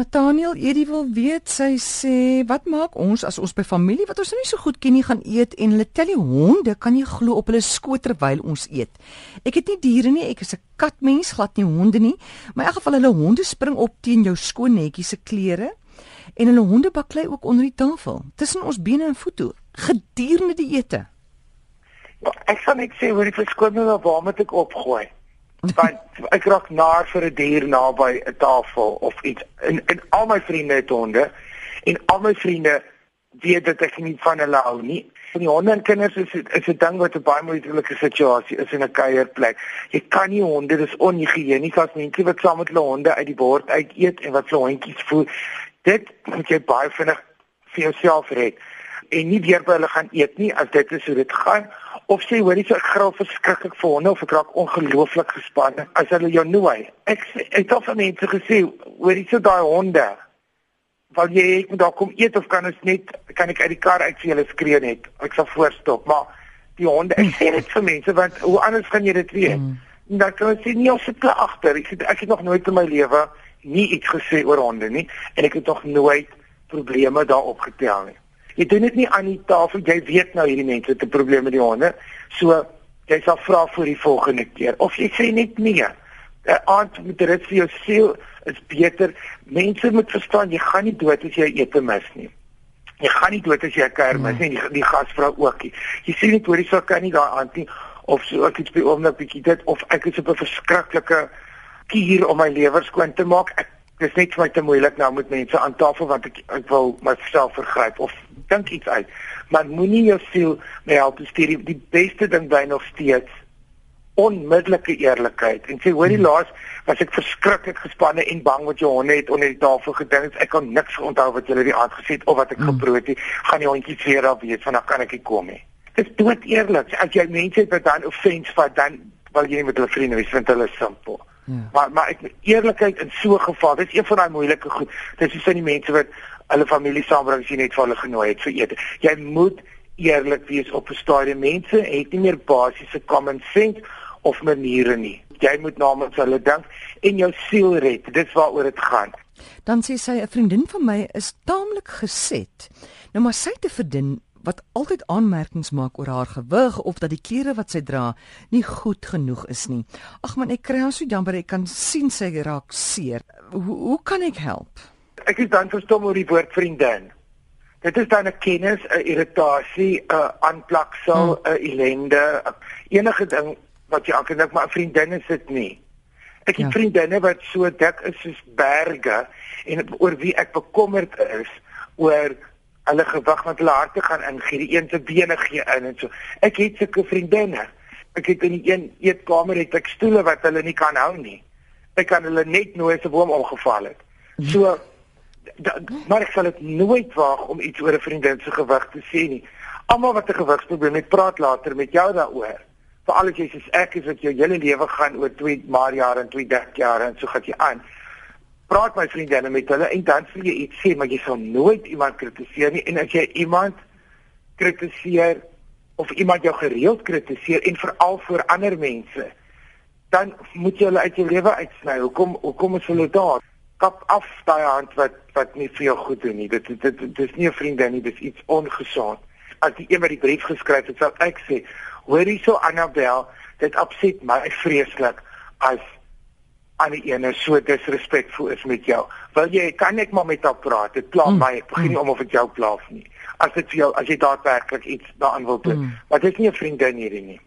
Nathaniel Edie wil weet, sy sê, wat maak ons as ons by familie wat ons nou nie so goed ken nie gaan eet en hulle tel die honde, kan jy glo op hulle skoot terwyl ons eet. Ek het nie diere nie, ek is 'n katmens, glad nie honde nie. Maar in elk geval hulle honde spring op teen jou skoon netjie se klere en hulle honde baklei ook onder die tafel, tussen ons bene en voete gedurende die ete. Ek sal net sê hoor die verskoning waar moet ek opgooi? Want ek raak naar vir 'n dier naby 'n tafel of iets. En en al my vriende het honde en al my vriende weet dat ek nie van hulle hou nie. Van die honde en kinders is is 'n ding wat 'n baie moeilike situasie is in 'n kuierplek. Jy kan nie honde, dis onhygiënies as mense wat saam met hulle honde uit die bord uit eet en wat hulle hondjies voer. Dit moet jy baie vinnig vir jouself red en nie weer by hulle gaan eet nie as dit is hoe dit gaan of sê hoorie so ek gril verskriklik vir honde of ek raak ongelooflik gespanne as hulle jou nooi. Ek sê ek het al mense gesê hoorie so daai honde wil jy ek moet daar kom eet of kan ons net kan ek uit die kar uit vir julle skree net. Ek sal voorstop, maar die honde ek sê dit vir mense want hoe anders kan jy dit weet? Mm. Dan kan jy nie op se plek agter. Ek het ek het nog nooit in my lewe nie iets gesê oor honde nie en ek het nog nooit probleme daarop getel nie. Jy doen dit nie aan die tafel. Jy weet nou hierdie mense het 'n probleem met die honde. So jy sal vra vir die volgende keer of jy sê net nee. 'n Aand met dit vir jou siel is beter. Mense moet verstaan jy gaan nie dood as jy ete mis nie. Jy gaan nie dood as jy 'n kuier mis nie. Die, die gasvrou ook nie. Jy sê net hoorie sou kan nie daai aand nie of so ek het by oomblik bietjie dit of ek is op 'n verskriklike kier om my lewer skoon te maak. Ek dis net vir my te moeilik nou met mense aan tafel want ek ek wil myself vergryp of dink iets uit. Maar moenie jou siel my help stuur die beste ding by nog steeds onmiddellike eerlikheid. En sê hoorie hmm. laas was ek verskriklik gespanne en bang wat jou honde het onder die tafel gedink. Ek kan niks onthou wat jy die aand gesê het of wat ek hmm. geproot het. Gaan die hondjie weer daar weet van dan kan ek nie kom nie. Dis dood eerlik. As jy mense het wat dan offense vat, dan wil jy met hulle vriende wees, want hulle is simpel. Ja. Maar maar ek eerlikheid in so 'n geval, dis een van daai moeilike goed. Dis is van die mense wat hulle familie saambring sien net vir hulle genooi het vir ete. Jy moet eerlik wees op 'n stadium. Mense het nie meer basiese common sense of maniere nie. Jy moet namens hulle dink en jou siel red. Dis waaroor dit gaan. Dan sê sy 'n vriendin van my is taamlik geset. Nou maar sy te verdien wat altyd aanmerkings maak oor haar gewig of dat die klere wat sy dra nie goed genoeg is nie. Ag man, ek kry haar so jammer, ek kan sien sy raak seer. Hoe hoe kan ek help? Ek is dan verstom oor die woord vriendin. Dit is dan 'n kennis, 'n irritasie, 'n aanplaksel, hmm. 'n hmm. ellende, enige ding wat jy aanklik, maar 'n vriendin is dit nie. Ek het ja. vriendinne wat so dik is soos berge en oor wie ek bekommerd is oor hulle gewig met hulle harte gaan ingee, die een se bene gee in en so. Ek het sulke vriendinne. Ek het in die een eetkamer het ek stoele wat hulle nie kan hou nie. Ek kan hulle net nooit se boom omgeval het. So da, maar ek sal dit nooit waag om iets oor 'n vriendin se gewig te sê nie. Almal wat 'n gewigsprobleem het, praat later met jou daaroor. Veral as jy sê ek is wat jou hele lewe gaan oor 2 maar jare en 2 30 jaar en so gaan jy aan praat my vriendinne met hulle en dan sê jy iets sê maar jy sal nooit iemand kritiseer nie en as jy iemand kritiseer of iemand jou gereeld kritiseer en veral voor ander mense dan moet jy hulle uit jou lewe uitsny. Hoekom hoekom is hulle daar? Kap af daai hand wat wat nie vir jou goed doen nie. Dit dit dit, dit is nie 'n vriendin nie, dit is iets ongesond. As die een wat die brief geskryf het, sal ek sê, hoor hierso Annabel, dit opset my vreeslik as aan die ene so disrespekvol is met jou. Wil jy kan ek maar met haar praat? Dit pla mm. my. Ek begin nie mm. om of dit jou pla nie. As dit vir jou as jy daadwerklik iets daaraan wil doen. Mm. Maar dit is nie 'n vriendin hierdie nie.